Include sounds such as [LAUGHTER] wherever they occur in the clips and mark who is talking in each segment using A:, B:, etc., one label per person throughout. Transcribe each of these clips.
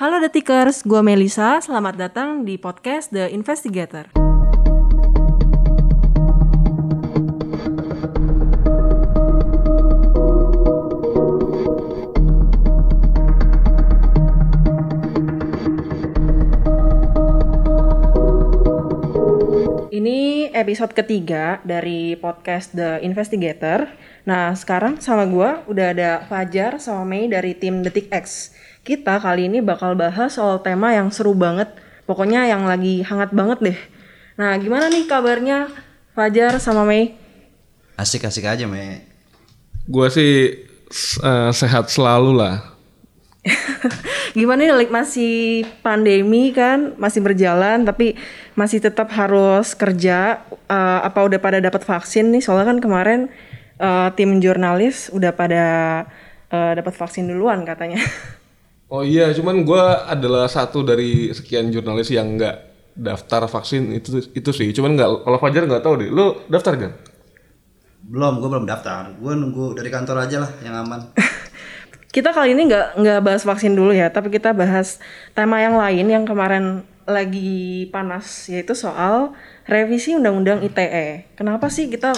A: Halo Detikers, gue Melisa. Selamat datang di podcast The Investigator. Ini episode ketiga dari podcast The Investigator. Nah, sekarang sama gue udah ada Fajar sama Mei dari tim Detik X. Kita kali ini bakal bahas soal tema yang seru banget. Pokoknya yang lagi hangat banget deh. Nah, gimana nih kabarnya Fajar sama Mei?
B: Asik-asik aja, Me.
C: Gue sih uh, sehat selalu lah. [LAUGHS]
A: gimana nih like masih pandemi kan masih berjalan tapi masih tetap harus kerja uh, apa udah pada dapat vaksin nih soalnya kan kemarin uh, tim jurnalis udah pada uh, dapat vaksin duluan katanya [LAUGHS]
C: oh iya cuman gue adalah satu dari sekian jurnalis yang nggak daftar vaksin itu itu sih. Cuman nggak kalau Fajar nggak tahu deh. Lu daftar gak
B: belum gue belum daftar. Gue nunggu dari kantor aja lah yang aman. [LAUGHS]
A: Kita kali ini nggak nggak bahas vaksin dulu ya, tapi kita bahas tema yang lain yang kemarin lagi panas yaitu soal revisi undang-undang ITE. Kenapa sih kita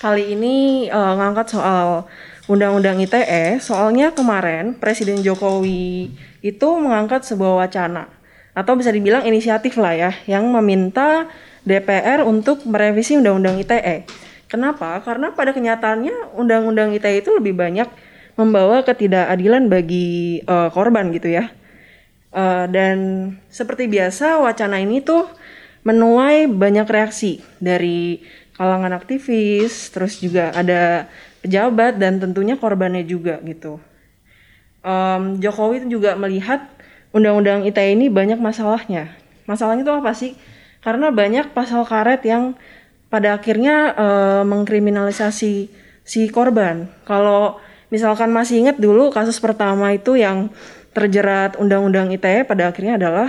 A: kali ini uh, ngangkat soal undang-undang ITE? Soalnya kemarin Presiden Jokowi itu mengangkat sebuah wacana atau bisa dibilang inisiatif lah ya yang meminta DPR untuk merevisi undang-undang ITE. Kenapa? Karena pada kenyataannya undang-undang ITE itu lebih banyak membawa ketidakadilan bagi uh, korban gitu ya. Uh, dan seperti biasa wacana ini tuh menuai banyak reaksi dari kalangan aktivis, terus juga ada pejabat dan tentunya korbannya juga gitu. Um, Jokowi juga melihat undang-undang ITE ini banyak masalahnya. Masalahnya itu apa sih? Karena banyak pasal karet yang pada akhirnya uh, mengkriminalisasi si korban. Kalau misalkan masih ingat dulu kasus pertama itu yang terjerat undang-undang ITE pada akhirnya adalah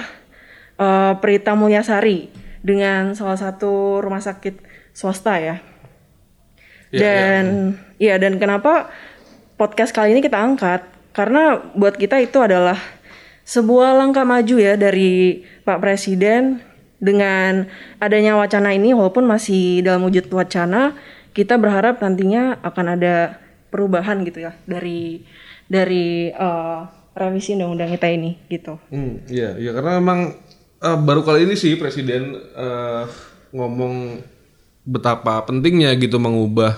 A: uh, Prita Mulyasari dengan salah satu rumah sakit swasta ya. ya dan ya, ya. ya dan kenapa podcast kali ini kita angkat? Karena buat kita itu adalah sebuah langkah maju ya dari Pak Presiden dengan adanya wacana ini walaupun masih dalam wujud wacana, kita berharap nantinya akan ada perubahan gitu ya dari dari uh, revisi undang-undang kita ini gitu.
C: Hmm, iya, iya karena memang uh, baru kali ini sih presiden uh, ngomong betapa pentingnya gitu mengubah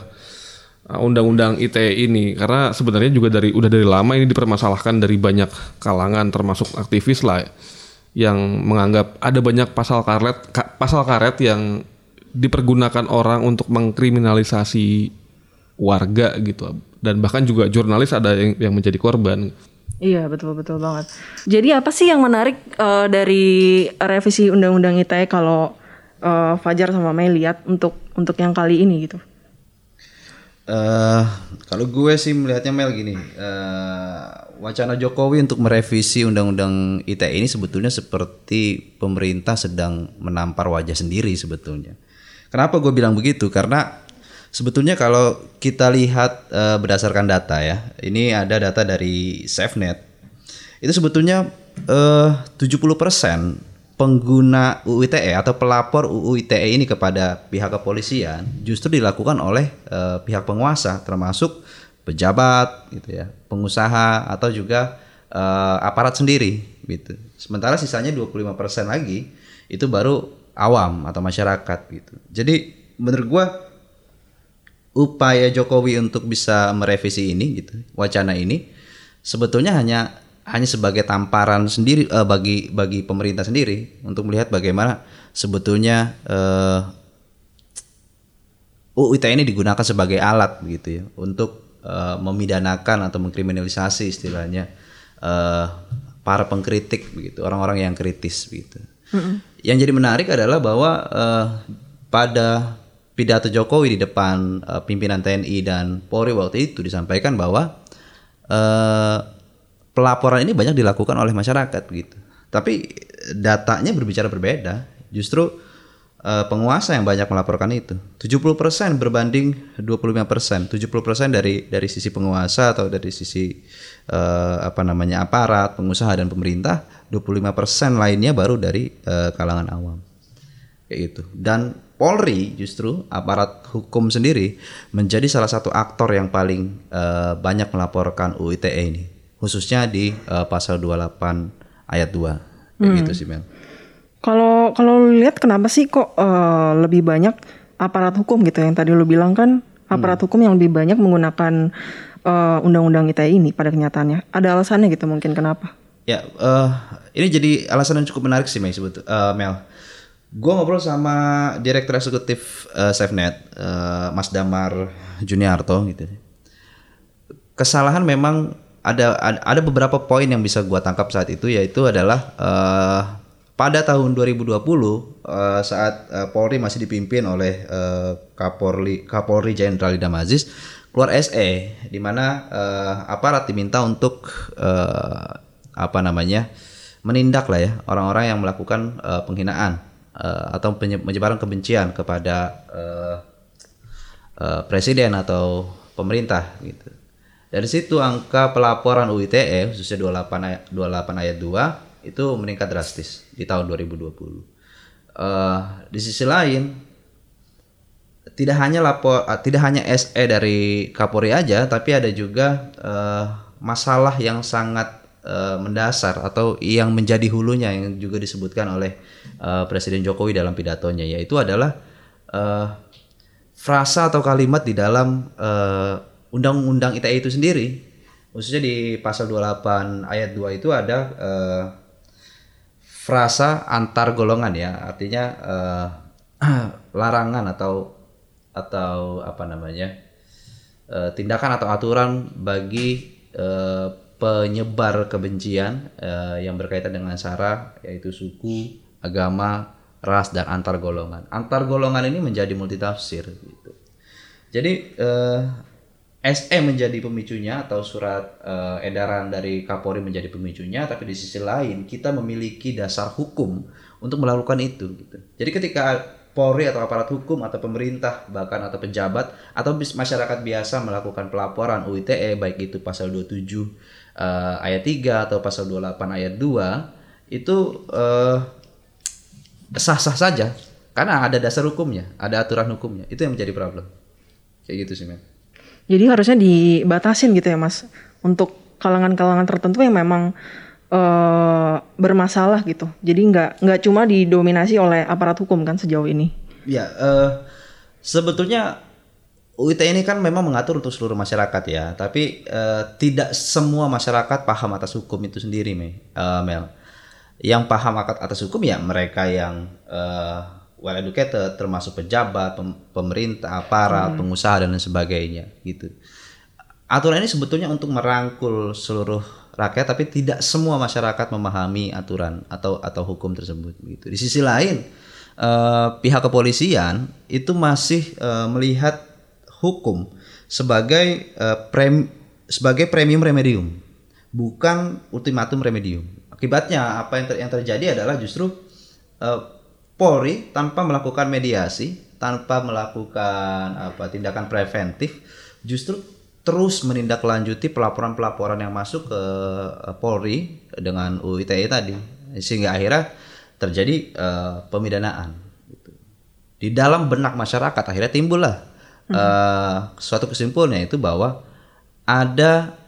C: undang-undang ITE ini karena sebenarnya juga dari udah dari lama ini dipermasalahkan dari banyak kalangan termasuk aktivis lah yang menganggap ada banyak pasal karet pasal karet yang dipergunakan orang untuk mengkriminalisasi warga gitu dan bahkan juga jurnalis ada yang yang menjadi korban.
A: Iya betul betul banget. Jadi apa sih yang menarik uh, dari revisi undang-undang ITE kalau uh, Fajar sama Mei lihat untuk untuk yang kali ini gitu?
B: Uh, kalau gue sih melihatnya Mel gini, uh, wacana Jokowi untuk merevisi undang-undang ITE ini sebetulnya seperti pemerintah sedang menampar wajah sendiri sebetulnya. Kenapa gue bilang begitu? Karena Sebetulnya kalau kita lihat uh, berdasarkan data ya, ini ada data dari SafeNet. Itu sebetulnya uh, 70% pengguna UU ITE atau pelapor UU ITE ini kepada pihak kepolisian justru dilakukan oleh uh, pihak penguasa termasuk pejabat gitu ya, pengusaha atau juga uh, aparat sendiri gitu. Sementara sisanya 25% lagi itu baru awam atau masyarakat gitu. Jadi menurut gua upaya Jokowi untuk bisa merevisi ini gitu wacana ini sebetulnya hanya hanya sebagai tamparan sendiri uh, bagi bagi pemerintah sendiri untuk melihat bagaimana sebetulnya uh, eh, UU ITE ini digunakan sebagai alat gitu ya untuk uh, memidanakan atau mengkriminalisasi istilahnya uh, para pengkritik begitu orang-orang yang kritis begitu. Mm -hmm. Yang jadi menarik adalah bahwa uh, pada pidato Jokowi di depan uh, pimpinan TNI dan Polri waktu itu disampaikan bahwa uh, pelaporan ini banyak dilakukan oleh masyarakat gitu. Tapi datanya berbicara berbeda. Justru uh, penguasa yang banyak melaporkan itu. 70% berbanding 25%. 70% dari dari sisi penguasa atau dari sisi uh, apa namanya aparat, pengusaha dan pemerintah 25% lainnya baru dari eh, kalangan awam. Kayak gitu. Dan Polri justru aparat hukum sendiri menjadi salah satu aktor yang paling eh, banyak melaporkan UU ITE ini, khususnya di eh, pasal 28 ayat 2. Kayak gitu sih, Mel.
A: Kalau kalau lihat kenapa sih kok eh, lebih banyak aparat hukum gitu yang tadi lu bilang kan aparat hukum yang lebih banyak menggunakan eh, undang-undang ITE ini pada kenyataannya. Ada alasannya gitu mungkin kenapa?
B: Ya, eh, ini jadi alasan yang cukup menarik sih, Mel. Sebut, eh, Mel. Gue ngobrol sama direktur eksekutif eh, SafeNet, eh, Mas Damar Juniarto gitu. Kesalahan memang ada ada beberapa poin yang bisa gua tangkap saat itu yaitu adalah eh, pada tahun 2020 eh, saat eh, Polri masih dipimpin oleh eh, Kapolri Kapolri Jenderal Idam Aziz keluar SE di mana eh, aparat diminta untuk eh, apa namanya menindak lah ya orang-orang yang melakukan eh, penghinaan eh, atau penye- penyebaran kebencian kepada eh, eh, presiden atau pemerintah gitu. Dari situ angka pelaporan UITE khususnya 28 ayat, 28 ayat 2 itu meningkat drastis di tahun 2020. Eh, di sisi lain tidak hanya lapor ah, tidak hanya SE dari Kapolri aja tapi ada juga eh, masalah yang sangat eh, mendasar atau yang menjadi hulunya yang juga disebutkan oleh eh, Presiden Jokowi dalam pidatonya yaitu adalah eh, frasa atau kalimat di dalam eh, undang-undang ITE itu sendiri khususnya di pasal 28 ayat 2 itu ada eh, frasa antar golongan ya artinya eh, larangan atau atau apa namanya eh, tindakan atau aturan bagi eh, penyebar kebencian eh, yang berkaitan dengan sara yaitu suku, agama, ras dan antar golongan. Antar golongan ini menjadi multitafsir gitu. Jadi eh, SE menjadi pemicunya atau surat eh, edaran dari Kapolri menjadi pemicunya, tapi di sisi lain kita memiliki dasar hukum untuk melakukan itu. Gitu. Jadi ketika Polri atau aparat hukum atau pemerintah bahkan atau pejabat atau masyarakat biasa melakukan pelaporan UITE baik itu pasal 27 eh, ayat 3 atau pasal 28 ayat 2 itu eh, sah-sah saja karena ada dasar hukumnya, ada aturan hukumnya. Itu yang menjadi problem. Kayak gitu sih, men.
A: Jadi harusnya dibatasin gitu ya mas untuk kalangan-kalangan tertentu yang memang eh, bermasalah gitu. Jadi nggak nggak cuma didominasi oleh aparat hukum kan sejauh ini.
B: Ya, eh, sebetulnya UIT ini kan memang mengatur untuk seluruh masyarakat ya, tapi eh, tidak semua masyarakat paham atas hukum itu sendiri, Me- eh, Mel. Yang paham atas hukum ya mereka yang eh, well educated, termasuk pejabat, pem- pemerintah, aparat, pengusaha dan lain sebagainya, gitu. Aturan ini sebetulnya untuk merangkul seluruh rakyat, tapi tidak semua masyarakat memahami aturan atau atau hukum tersebut. Gitu. Di sisi lain, eh, pihak kepolisian itu masih eh, melihat hukum sebagai eh, prem sebagai premium remedium, bukan ultimatum remedium. Akibatnya apa yang, ter- yang terjadi adalah justru eh, Polri tanpa melakukan mediasi, tanpa melakukan apa tindakan preventif, justru terus menindaklanjuti pelaporan-pelaporan yang masuk ke eh, Polri dengan UU ITE tadi, sehingga akhirnya terjadi eh, pemidanaan. gitu. Di dalam benak masyarakat akhirnya timbullah eh, suatu kesimpulannya itu bahwa ada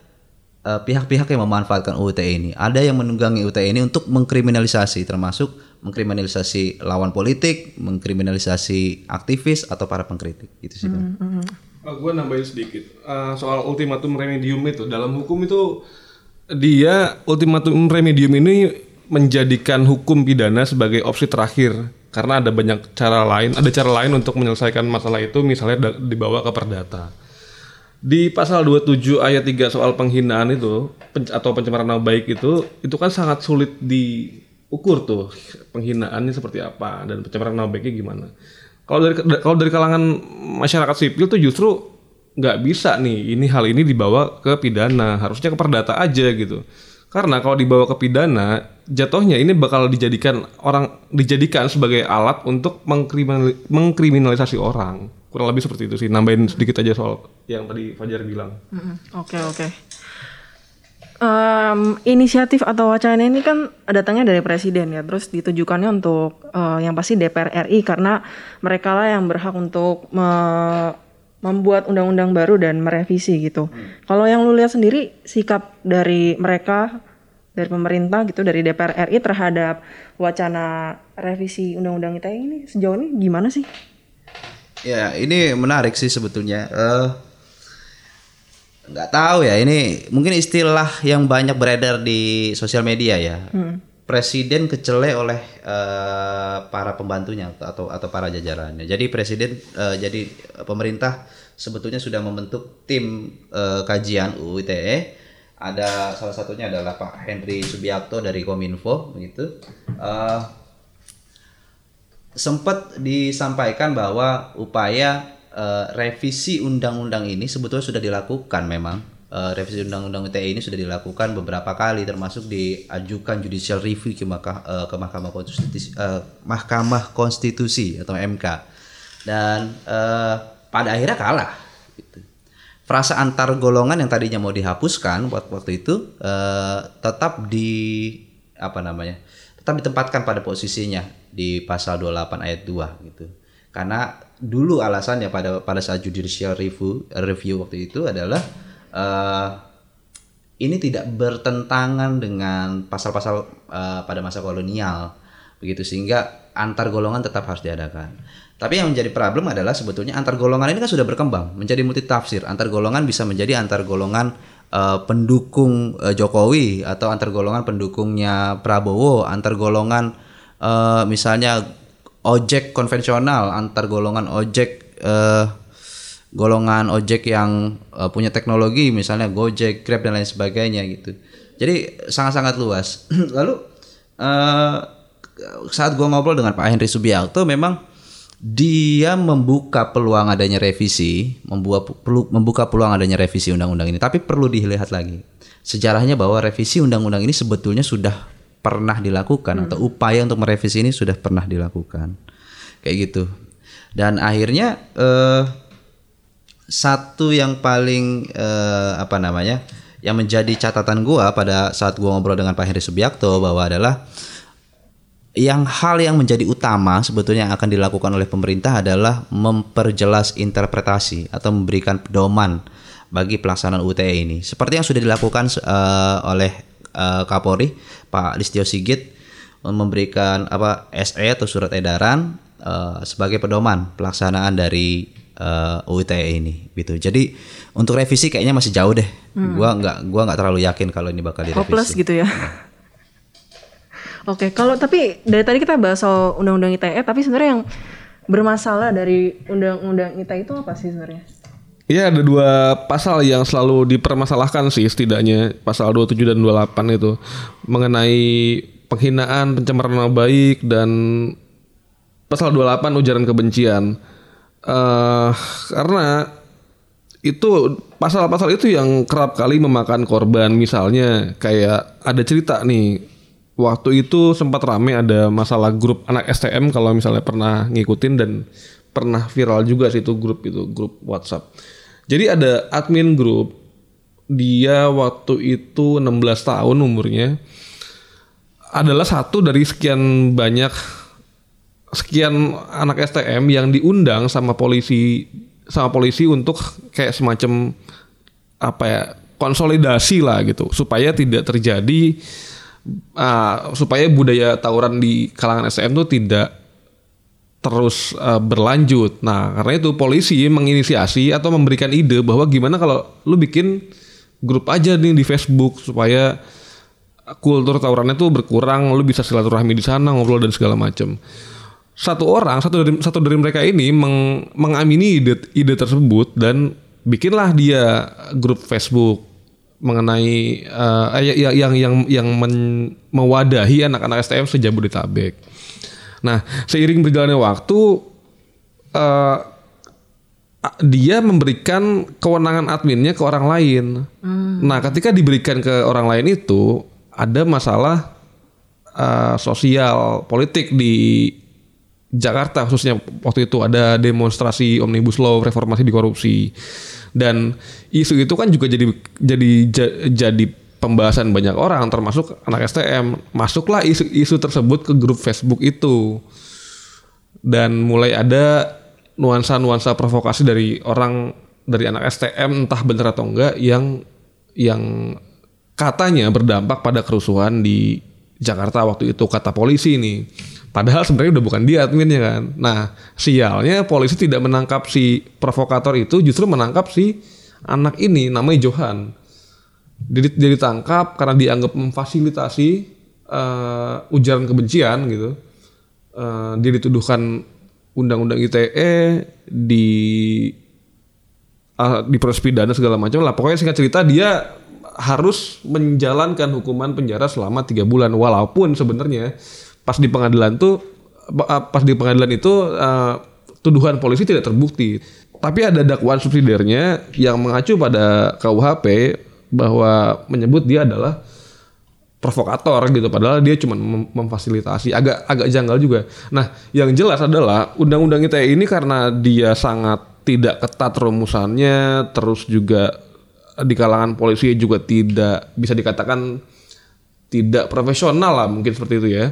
B: eh, pihak-pihak yang memanfaatkan UU ITE ini, ada yang menunggangi UU ITE ini untuk mengkriminalisasi, termasuk mengkriminalisasi lawan politik, mengkriminalisasi aktivis atau para pengkritik, gitu sih. Bang.
C: gue nambahin sedikit. Eh, soal ultimatum remedium itu dalam hukum itu dia ultimatum remedium ini menjadikan hukum pidana sebagai opsi terakhir. Karena ada banyak cara lain ada cara lain untuk menyelesaikan masalah itu misalnya dibawa ke perdata di pasal 27 ayat 3 soal penghinaan itu pen- atau pencemaran nama baik itu itu kan sangat sulit diukur tuh penghinaannya seperti apa dan pencemaran nama baiknya gimana. Kalau dari kalau dari kalangan masyarakat sipil tuh justru nggak bisa nih ini hal ini dibawa ke pidana harusnya ke perdata aja gitu. Karena kalau dibawa ke pidana jatuhnya ini bakal dijadikan orang dijadikan sebagai alat untuk mengkriminal- mengkriminalisasi orang. Kurang lebih seperti itu sih. Nambahin sedikit aja soal yang tadi Fajar bilang.
A: Oke oke. Em, inisiatif atau wacana ini kan datangnya dari presiden ya, terus ditujukannya untuk eh, yang pasti DPR RI karena mereka lah yang berhak untuk me- membuat undang-undang baru dan merevisi gitu. Kalau yang lu lihat sendiri sikap dari mereka dari pemerintah gitu dari DPR RI terhadap wacana revisi undang-undang ITE ini sejauh ini gimana sih?
B: Ya, ini menarik sih sebetulnya. Eh nggak tahu ya, ini mungkin istilah yang banyak beredar di sosial media ya. Presiden kecele oleh eh, para pembantunya atau atau para jajarannya. Jadi presiden eh, jadi pemerintah sebetulnya sudah membentuk tim eh, kajian UU ITE. Ada salah satunya adalah Pak Henry Subiakto dari Kominfo begitu. Eh, sempat disampaikan bahwa upaya eh, revisi undang-undang ini sebetulnya sudah dilakukan memang Eh, revisi undang-undang ITE ini sudah dilakukan beberapa kali termasuk diajukan judicial review ke, Maka- eh, ke Mahkamah Konstitusi eh, Mahkamah Konstitusi atau MK dan eh, pada akhirnya kalah gitu. Frasa antar golongan yang tadinya mau dihapuskan waktu, waktu itu eh, tetap di apa namanya? tetap ditempatkan pada posisinya di pasal 28 ayat 2 gitu. Karena dulu alasannya pada pada saat judicial review review waktu itu adalah eh, ini tidak bertentangan dengan pasal-pasal eh, pada masa kolonial begitu sehingga antar golongan tetap harus diadakan. Tapi yang menjadi problem adalah sebetulnya antar golongan ini kan sudah berkembang menjadi multi tafsir. Antar golongan bisa menjadi antar golongan eh, pendukung eh, Jokowi atau antar golongan pendukungnya Prabowo, antar golongan eh, misalnya ojek konvensional, antar golongan ojek eh, golongan ojek yang eh, punya teknologi misalnya Gojek, Grab dan lain sebagainya gitu. Jadi sangat-sangat luas. [CLEARS THROAT] Lalu eh, saat gua ngobrol dengan Pak Henry Subiakto memang dia membuka peluang adanya revisi, membuat perlu membuka peluang adanya revisi undang-undang ini. Tapi perlu dilihat lagi sejarahnya bahwa revisi undang-undang ini sebetulnya sudah pernah dilakukan atau upaya untuk merevisi ini sudah pernah dilakukan. Kayak gitu. Dan akhirnya eh satu yang paling eh, apa namanya yang menjadi catatan gua pada saat gua ngobrol dengan Pak Heri Subiakto bahwa adalah yang hal yang menjadi utama sebetulnya yang akan dilakukan oleh pemerintah adalah memperjelas interpretasi atau memberikan pedoman bagi pelaksanaan UTE ini seperti yang sudah dilakukan eh, oleh eh, Kapolri Pak Listio Sigit memberikan apa SE atau surat edaran eh, sebagai pedoman pelaksanaan dari eh, UTE ini gitu. Jadi untuk revisi kayaknya masih jauh deh. Gua nggak gua nggak terlalu yakin kalau ini bakal direvisi.
A: Hopeless gitu ya. [LAUGHS] Oke, kalau tapi dari tadi kita bahas soal undang-undang ITE, tapi sebenarnya yang bermasalah dari undang-undang ITE itu apa sih sebenarnya?
C: Iya ada dua pasal yang selalu dipermasalahkan sih setidaknya pasal 27 dan 28 itu mengenai penghinaan, pencemaran nama baik dan pasal 28 ujaran kebencian. eh karena itu pasal-pasal itu yang kerap kali memakan korban misalnya kayak ada cerita nih waktu itu sempat rame ada masalah grup anak STM kalau misalnya pernah ngikutin dan pernah viral juga sih itu grup itu grup WhatsApp. Jadi ada admin grup dia waktu itu 16 tahun umurnya adalah satu dari sekian banyak sekian anak STM yang diundang sama polisi sama polisi untuk kayak semacam apa ya konsolidasi lah gitu supaya tidak terjadi ah, supaya budaya tawuran di kalangan STM itu tidak terus ah, berlanjut. Nah, karena itu polisi menginisiasi atau memberikan ide bahwa gimana kalau lu bikin grup aja nih di Facebook supaya kultur tawurannya tuh berkurang, lu bisa silaturahmi di sana, ngobrol dan segala macam. Satu orang, satu dari satu dari mereka ini meng- mengamini ide ide tersebut dan bikinlah dia grup Facebook mengenai eh, eh, yang yang yang yang men- mewadahi anak-anak STM sejabodetabek. Nah, seiring berjalannya waktu eh, a- dia memberikan kewenangan adminnya ke orang lain. Nah, ketika diberikan ke orang lain itu ada masalah eh, sosial politik di Jakarta khususnya waktu itu ada demonstrasi omnibus law reformasi di korupsi dan isu itu kan juga jadi jadi ja- jadi pembahasan banyak orang termasuk anak STM masuklah isu-isu tersebut ke grup Facebook itu. Dan mulai ada nuansa-nuansa provokasi dari orang dari anak STM entah benar atau enggak yang yang katanya berdampak pada kerusuhan di Jakarta waktu itu kata polisi ini. Padahal sebenarnya udah bukan dia adminnya kan. Nah sialnya polisi tidak menangkap si provokator itu justru menangkap si anak ini namanya Johan dia, dia ditangkap karena dianggap memfasilitasi uh, ujaran kebencian gitu. Uh, dia dituduhkan undang-undang ITE di uh, di proses pidana segala macam lah. Pokoknya singkat cerita dia harus menjalankan hukuman penjara selama tiga bulan walaupun sebenarnya pas di pengadilan tuh pas di pengadilan itu uh, tuduhan polisi tidak terbukti tapi ada dakwaan subsidiarnya yang mengacu pada KUHP bahwa menyebut dia adalah provokator gitu padahal dia cuma mem memfasilitasi agak agak janggal juga. Nah, yang jelas adalah undang-undang ITE ini karena dia sangat tidak ketat rumusannya terus juga di kalangan polisi juga tidak bisa dikatakan tidak profesional lah mungkin seperti itu ya.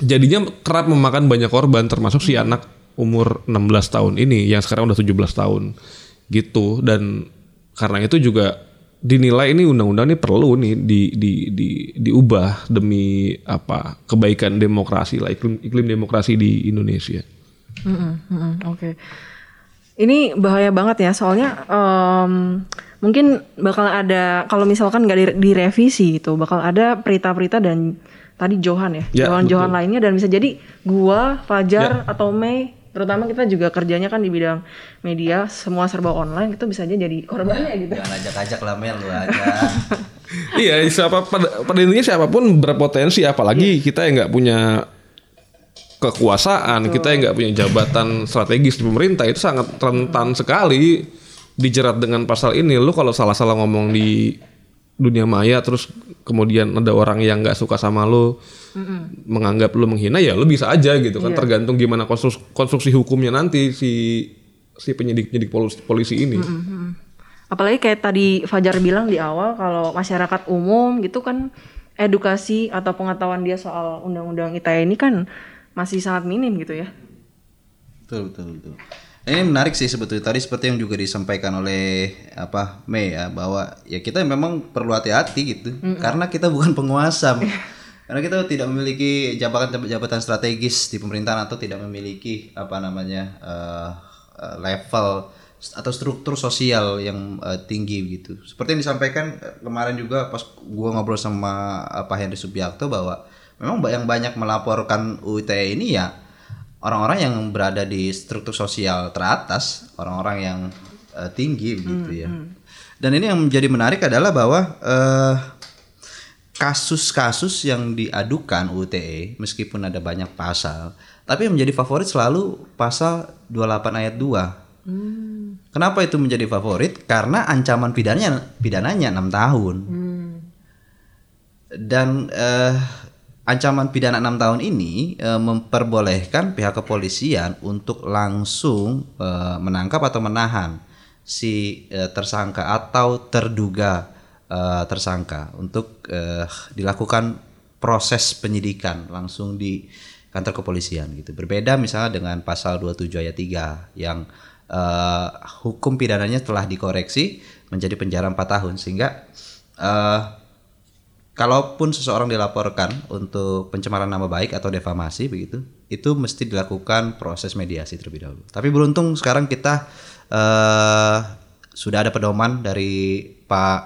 C: Jadinya kerap memakan banyak korban termasuk si anak umur 16 tahun ini yang sekarang udah 17 tahun gitu dan karena itu juga dinilai ini undang-undang ini perlu nih di, di, di, diubah demi apa kebaikan demokrasi lah iklim iklim demokrasi di Indonesia. Mm -hmm,
A: mm -hmm, Oke, okay. ini bahaya banget ya soalnya um, mungkin bakal ada kalau misalkan nggak direvisi itu bakal ada perita-perita dan tadi Johan ya, ya Johan Johan lainnya dan bisa jadi gua Fajar ya. atau Mei terutama kita juga kerjanya kan di bidang media semua serba online itu bisa aja jadi korbannya gitu
B: jangan ajak-ajak lah Mel lu aja [LAUGHS]
C: iya siapa pada, pada intinya siapa pun berpotensi apalagi yeah. kita yang nggak punya kekuasaan Betul. kita yang nggak punya jabatan strategis di pemerintah itu sangat rentan sekali dijerat dengan pasal ini lu kalau salah-salah ngomong di dunia maya terus kemudian ada orang yang nggak suka sama lu mm menganggap lu menghina ya lu bisa aja gitu kan yeah. tergantung gimana konstruksi, konstruksi hukumnya nanti si si penyidik penyidik polisi, polisi ini. Mm-hmm.
A: Apalagi kayak tadi Fajar bilang di awal kalau masyarakat umum gitu kan edukasi atau pengetahuan dia soal undang-undang ITE ini kan masih sangat minim gitu ya.
B: Betul betul betul. Ini menarik sih sebetulnya tadi seperti yang juga disampaikan oleh apa Mei ya bahwa ya kita memang perlu hati-hati gitu mm -hmm. karena kita bukan penguasa. [LAUGHS] karena kita tidak memiliki jabatan-jabatan strategis di pemerintahan atau tidak memiliki apa namanya uh, level atau struktur sosial yang uh, tinggi gitu. Seperti yang disampaikan kemarin juga pas gua ngobrol sama uh, Pak Henry Subiakto bahwa memang yang banyak melaporkan UITE ini ya orang-orang yang berada di struktur sosial teratas, orang-orang yang uh, tinggi gitu ya. Hmm. Dan ini yang menjadi menarik adalah bahwa uh, kasus-kasus yang diadukan UTE meskipun ada banyak pasal, tapi yang menjadi favorit selalu pasal 28 ayat 2. Hmm. Kenapa itu menjadi favorit? Karena ancaman pidananya pidananya 6 tahun. Hmm. Dan uh, ancaman pidana 6 tahun ini uh, memperbolehkan pihak kepolisian untuk langsung uh, menangkap atau menahan si uh, tersangka atau terduga uh, tersangka untuk uh, dilakukan proses penyidikan langsung di kantor kepolisian gitu. Berbeda misalnya dengan pasal 27 ayat 3 yang uh, hukum pidananya telah dikoreksi menjadi penjara 4 tahun sehingga uh, kalaupun seseorang dilaporkan untuk pencemaran nama baik atau defamasi begitu, itu mesti dilakukan proses mediasi terlebih dahulu. Tapi beruntung sekarang kita uh, sudah ada pedoman dari Pak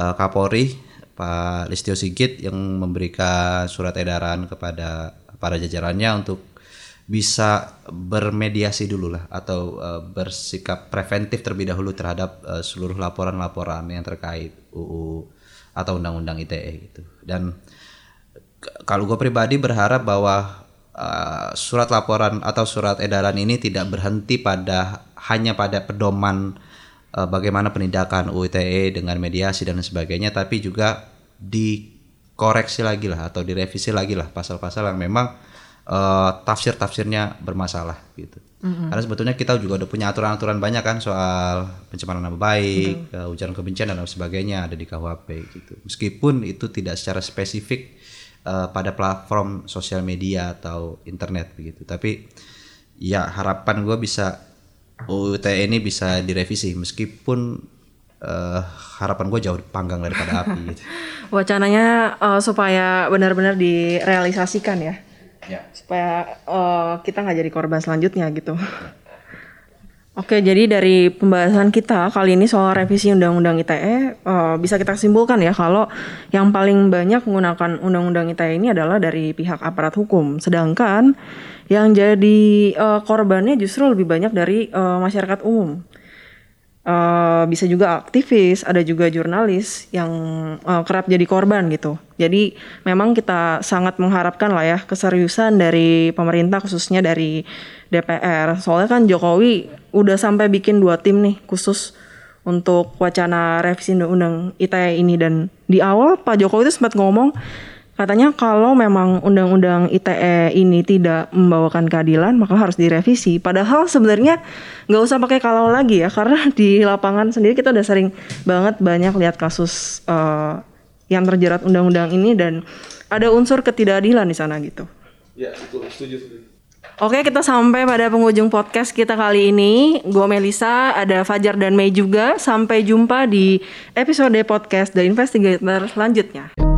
B: uh, Kapolri Pak Listio Sigit yang memberikan surat edaran kepada para jajarannya untuk bisa bermediasi dulu lah atau uh, bersikap preventif terlebih dahulu terhadap uh, seluruh laporan-laporan yang terkait UU atau undang-undang ITE gitu. Dan kalau gue pribadi berharap bahwa uh, surat laporan atau surat edaran ini tidak berhenti pada hanya pada pedoman uh, bagaimana penindakan UITE dengan mediasi dan sebagainya tapi juga dikoreksi lagi lah atau direvisi lagi lah pasal-pasal yang memang eh, tafsir-tafsirnya bermasalah gitu. Karena sebetulnya kita juga udah punya aturan-aturan banyak kan soal pencemaran nama baik, eh, ujaran kebencian dan lain sebagainya ada di KUHP gitu. Meskipun itu tidak secara spesifik eh, pada platform sosial media atau internet begitu, tapi ya harapan gue bisa UU ITE ini bisa direvisi meskipun eh, harapan gue jauh panggang daripada api gitu. [LAUGHS]
A: Wacananya eh, supaya benar-benar direalisasikan ya.
B: Ya.
A: supaya eh, kita nggak jadi korban selanjutnya gitu. Oke, jadi dari pembahasan kita kali ini soal revisi Undang-Undang ITE eh, bisa kita simpulkan ya kalau yang paling banyak menggunakan Undang-Undang ITE ini adalah dari pihak aparat hukum, sedangkan yang jadi eh, korbannya justru lebih banyak dari eh, masyarakat umum. Eh, bisa juga aktivis, ada juga jurnalis yang eh, kerap jadi korban gitu. Jadi memang kita sangat mengharapkan lah ya keseriusan dari pemerintah khususnya dari DPR. Soalnya kan Jokowi udah sampai bikin dua tim nih khusus untuk wacana revisi undang-undang ITE ini dan di awal Pak Jokowi itu sempat ngomong katanya kalau memang undang-undang ITE ini tidak membawakan keadilan maka harus direvisi. Padahal sebenarnya nggak usah pakai kalau lagi ya karena [LAUGHS] di lapangan sendiri kita udah sering banget banyak lihat kasus eh, yang terjerat undang-undang ini dan ada unsur ketidakadilan di sana gitu.
C: Ya, itu setuju, setuju.
A: Oke, kita sampai pada penghujung podcast kita kali ini. Gue Melisa, ada Fajar dan Mei juga. Sampai jumpa di episode podcast The Investigator selanjutnya.